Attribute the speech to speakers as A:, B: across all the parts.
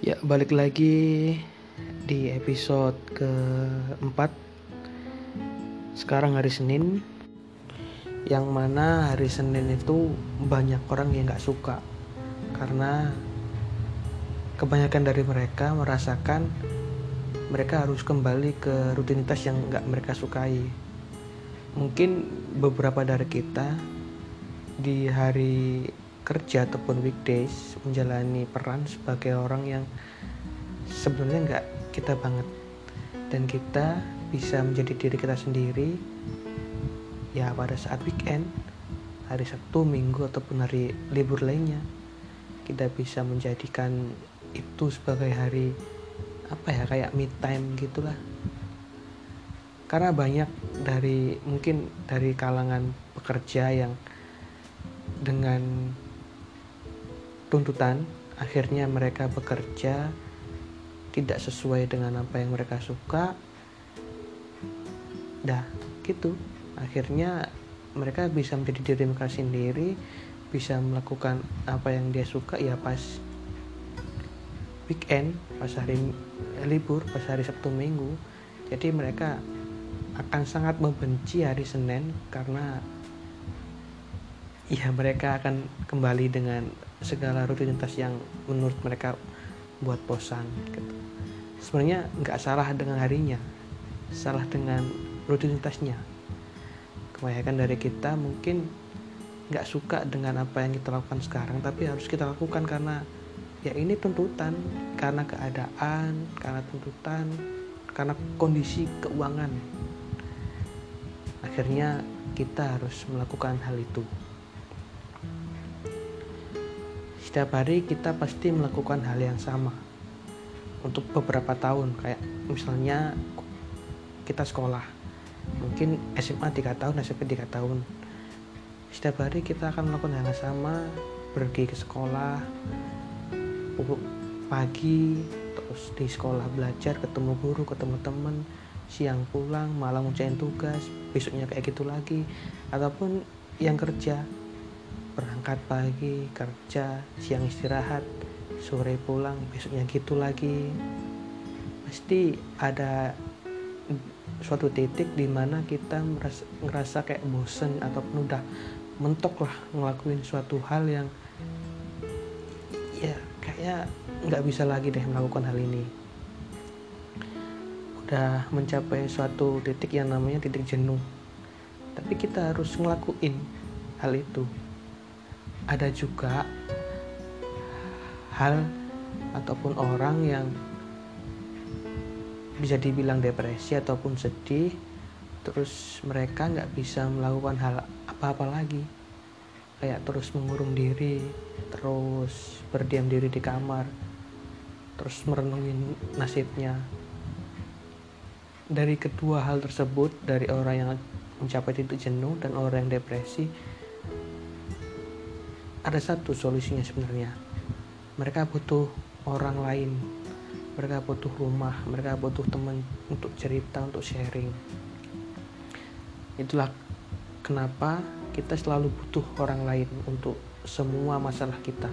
A: Ya, balik lagi di episode keempat. Sekarang hari Senin, yang mana hari Senin itu banyak orang yang gak suka karena kebanyakan dari mereka merasakan mereka harus kembali ke rutinitas yang gak mereka sukai. Mungkin beberapa dari kita di hari kerja ataupun weekdays menjalani peran sebagai orang yang sebenarnya nggak kita banget. Dan kita bisa menjadi diri kita sendiri ya pada saat weekend hari Sabtu, Minggu ataupun hari libur lainnya kita bisa menjadikan itu sebagai hari apa ya kayak me time gitulah. Karena banyak dari mungkin dari kalangan pekerja yang dengan tuntutan akhirnya mereka bekerja tidak sesuai dengan apa yang mereka suka. Dah gitu. Akhirnya mereka bisa menjadi diri mereka sendiri bisa melakukan apa yang dia suka ya pas weekend pas hari libur pas hari Sabtu Minggu. Jadi mereka akan sangat membenci hari Senin karena ya mereka akan kembali dengan segala rutinitas yang menurut mereka buat bosan gitu. sebenarnya nggak salah dengan harinya salah dengan rutinitasnya. Kebanyakan dari kita mungkin nggak suka dengan apa yang kita lakukan sekarang tapi harus kita lakukan karena ya ini tuntutan karena keadaan karena tuntutan karena kondisi keuangan. Akhirnya kita harus melakukan hal itu setiap hari kita pasti melakukan hal yang sama untuk beberapa tahun. Kayak misalnya kita sekolah. Mungkin SMA 3 tahun SMP 3 tahun. Setiap hari kita akan melakukan hal yang sama. Pergi ke sekolah pagi terus di sekolah belajar ketemu guru ketemu teman siang pulang malam ngucain tugas besoknya kayak gitu lagi. Ataupun yang kerja berangkat pagi kerja siang istirahat sore pulang besoknya gitu lagi. Pasti ada suatu titik di mana kita merasa, ngerasa kayak bosen ataupun udah mentok lah ngelakuin suatu hal yang ya kayaknya nggak bisa lagi deh melakukan hal ini. Udah mencapai suatu titik yang namanya titik jenuh. Tapi kita harus ngelakuin hal itu ada juga hal ataupun orang yang bisa dibilang depresi ataupun sedih terus mereka nggak bisa melakukan hal apa-apa lagi. Kayak terus mengurung diri terus berdiam diri di kamar terus merenungin nasibnya. Dari kedua hal tersebut dari orang yang mencapai titik jenuh dan orang yang depresi ada satu solusinya sebenarnya. Mereka butuh orang lain. Mereka butuh rumah mereka butuh teman untuk cerita untuk sharing. Itulah kenapa kita selalu butuh orang lain untuk semua masalah kita.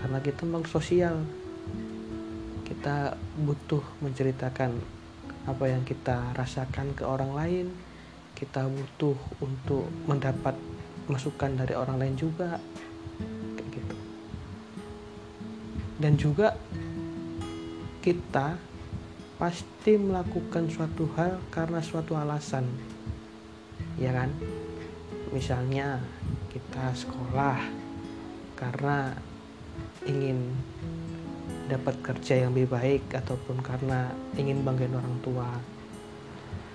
A: Karena kita makhluk sosial. Kita butuh menceritakan apa yang kita rasakan ke orang lain. Kita butuh untuk mendapat masukan dari orang lain juga dan juga kita pasti melakukan suatu hal karena suatu alasan. Ya kan? Misalnya kita sekolah karena ingin dapat kerja yang lebih baik ataupun karena ingin banggain orang tua.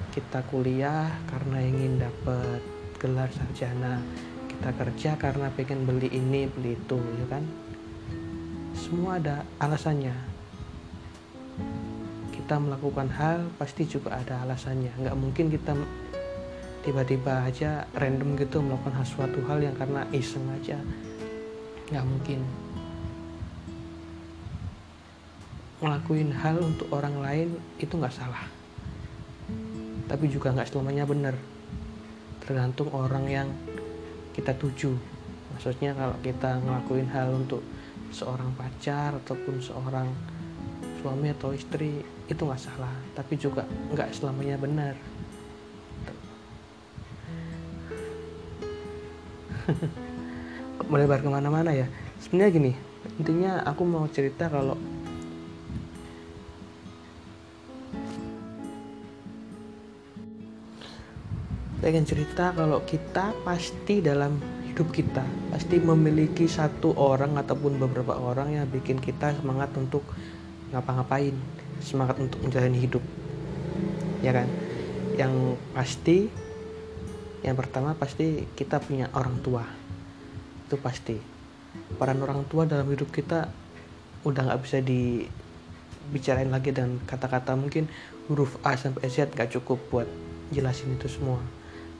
A: Kita kuliah karena ingin dapat gelar sarjana. Kita kerja karena pengen beli ini beli itu ya kan semua ada alasannya. Kita melakukan hal pasti juga ada alasannya. Nggak mungkin kita tiba-tiba aja random gitu melakukan sesuatu hal yang karena iseng aja. Nggak mungkin. Ngelakuin hal untuk orang lain itu nggak salah. Tapi juga nggak selamanya benar. Tergantung orang yang kita tuju. Maksudnya kalau kita ngelakuin hal untuk seorang pacar ataupun seorang suami atau istri itu nggak salah. Tapi juga nggak selamanya benar. Melebar ke mana-mana ya? Sebenarnya gini intinya aku mau cerita kalau ingin cerita kalau kita pasti dalam hidup kita. Pasti memiliki satu orang ataupun beberapa orang yang bikin kita semangat untuk ngapa-ngapain semangat untuk menjalani hidup. Ya kan? Yang pasti yang pertama pasti kita punya orang tua. Itu pasti. Peran orang tua dalam hidup kita udah nggak bisa dibicarain lagi dan kata-kata mungkin huruf A sampai Z gak cukup buat jelasin itu semua.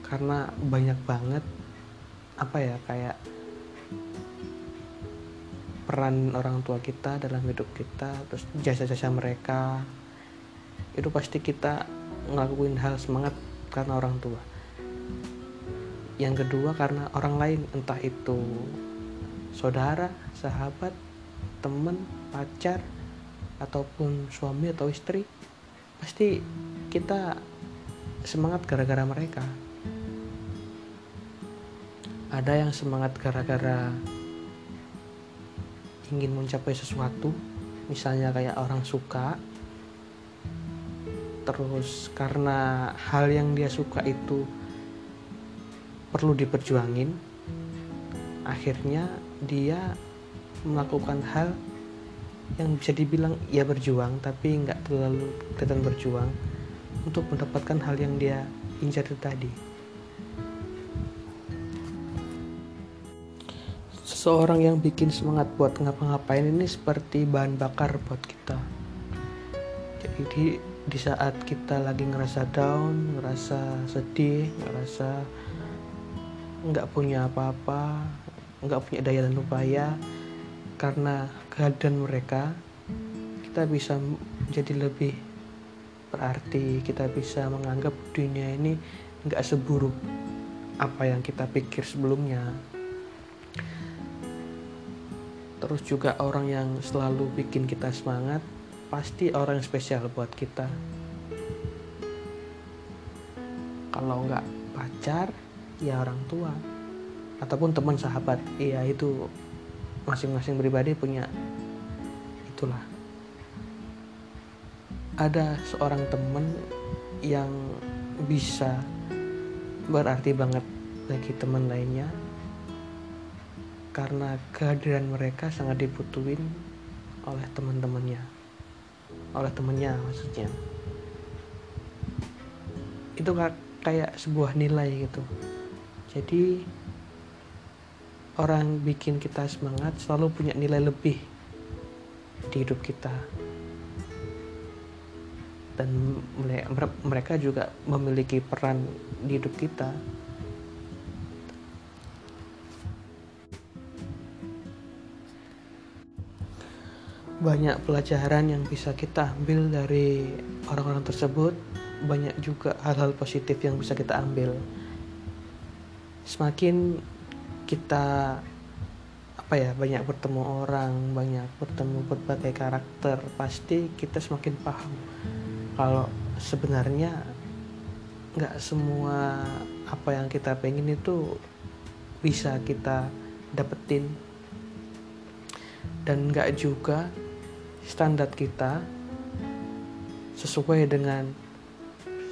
A: Karena banyak banget apa ya kayak peran orang tua kita dalam hidup kita terus jasa-jasa mereka itu pasti kita ngelakuin hal semangat karena orang tua. Yang kedua karena orang lain entah itu saudara sahabat teman pacar ataupun suami atau istri pasti kita semangat gara-gara mereka ada yang semangat gara-gara ingin mencapai sesuatu. Misalnya kayak orang suka. Terus karena hal yang dia suka itu perlu diperjuangin akhirnya dia melakukan hal yang bisa dibilang ia berjuang tapi nggak terlalu kelihatan berjuang untuk mendapatkan hal yang dia incar tadi seseorang yang bikin semangat buat ngapa-ngapain ini seperti bahan bakar buat kita. Jadi di saat kita lagi ngerasa down ngerasa sedih ngerasa nggak punya apa-apa nggak punya daya dan upaya karena kehadiran mereka kita bisa jadi lebih berarti. Kita bisa menganggap dunia ini nggak seburuk apa yang kita pikir sebelumnya terus juga orang yang selalu bikin kita semangat pasti orang yang spesial buat kita. Kalau nggak pacar ya orang tua. Ataupun teman sahabat. Iya itu masing-masing pribadi punya itulah. Ada seorang teman yang bisa berarti banget bagi teman lainnya karena kehadiran mereka sangat dibutuhin oleh teman-temannya. Oleh temennya maksudnya. Itu kayak sebuah nilai gitu. Jadi orang bikin kita semangat selalu punya nilai lebih di hidup kita. Dan mereka juga memiliki peran di hidup kita banyak pelajaran yang bisa kita ambil dari orang-orang tersebut. Banyak juga hal-hal positif yang bisa kita ambil. Semakin kita apa ya banyak bertemu orang banyak bertemu berbagai karakter pasti kita semakin paham kalau sebenarnya nggak semua apa yang kita pengen itu bisa kita dapetin. Dan nggak juga standar kita sesuai dengan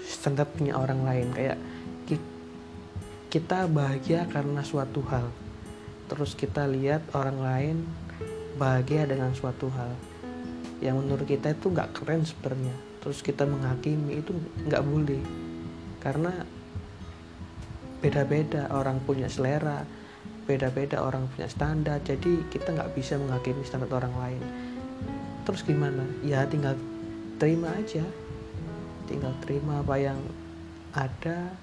A: standar punya orang lain. Kayak kita bahagia karena suatu hal. Terus kita lihat orang lain bahagia dengan suatu hal. Yang menurut kita itu nggak keren sebenarnya. Terus kita menghakimi itu nggak boleh. Karena beda-beda orang punya selera beda-beda orang punya standar. Jadi kita nggak bisa menghakimi standar orang lain terus gimana? Ya tinggal terima aja. Tinggal terima apa yang ada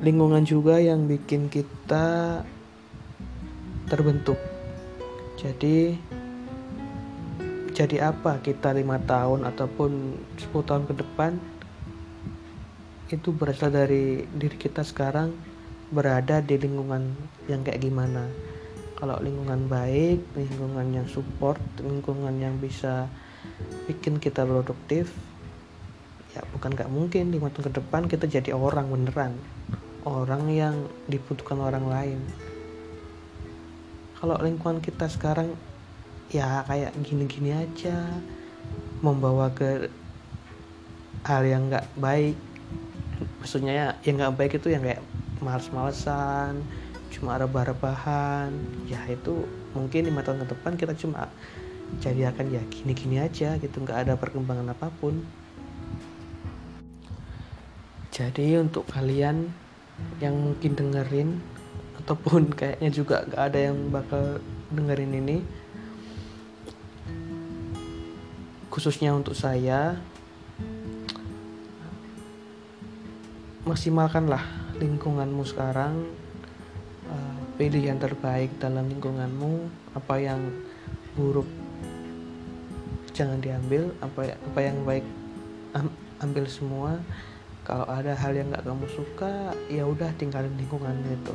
A: lingkungan juga yang bikin kita terbentuk. Jadi jadi apa kita lima tahun ataupun 10 tahun ke depan itu berasal dari diri kita sekarang berada di lingkungan yang kayak gimana. Kalau lingkungan baik lingkungan yang support lingkungan yang bisa bikin kita produktif ya bukan gak mungkin lima tahun ke depan kita jadi orang beneran orang yang dibutuhkan orang lain. Kalau lingkungan kita sekarang ya kayak gini-gini aja membawa ke hal yang nggak baik. Maksudnya ya yang nggak baik itu yang kayak males-malesan cuma rebah-rebahan. Ya itu mungkin lima tahun ke depan kita cuma jadi akan ya gini-gini aja gitu nggak ada perkembangan apa pun. Jadi untuk kalian yang mungkin dengerin ataupun kayaknya juga nggak ada yang bakal dengerin ini. Khususnya untuk saya maksimalkanlah lingkunganmu sekarang uh, pilih yang terbaik dalam lingkunganmu apa yang buruk jangan diambil apa apa yang baik ambil semua kalau ada hal yang nggak kamu suka ya udah tinggalin lingkungan itu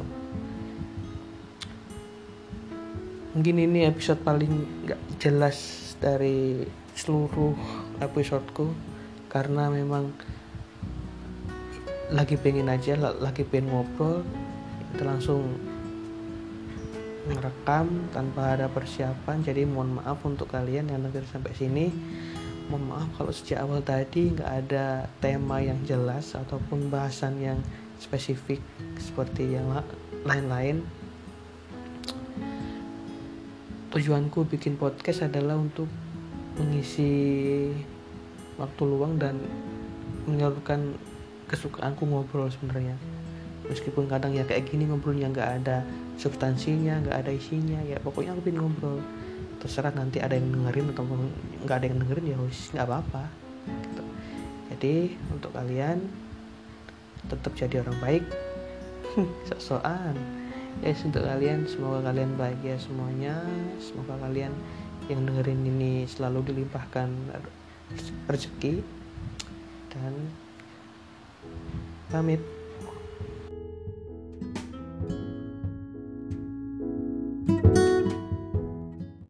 A: mungkin ini episode paling nggak jelas dari seluruh episodeku karena memang lagi pengen aja lagi pengen ngobrol. Kita langsung ngerekam tanpa ada persiapan. Jadi mohon maaf untuk kalian yang dengar sampai sini mohon maaf kalau sejak awal tadi nggak ada tema yang jelas ataupun bahasan yang spesifik seperti yang lain-lain. Tujuanku bikin podcast adalah untuk mengisi waktu luang dan menyalurkan kesukaanku ngobrol sebenarnya. Meskipun kadang ya kayak gini ngobrolnya nggak ada substansinya nggak ada isinya ya pokoknya aku pengen ngobrol terserah nanti ada yang dengerin atau nggak ada yang dengerin ya wis nggak apa-apa gitu. jadi untuk kalian tetap jadi orang baik. Sok-sokan. Yes, untuk kalian semoga kalian bahagia semuanya. Semoga kalian yang dengerin ini selalu dilimpahkan rezeki. Dan pamit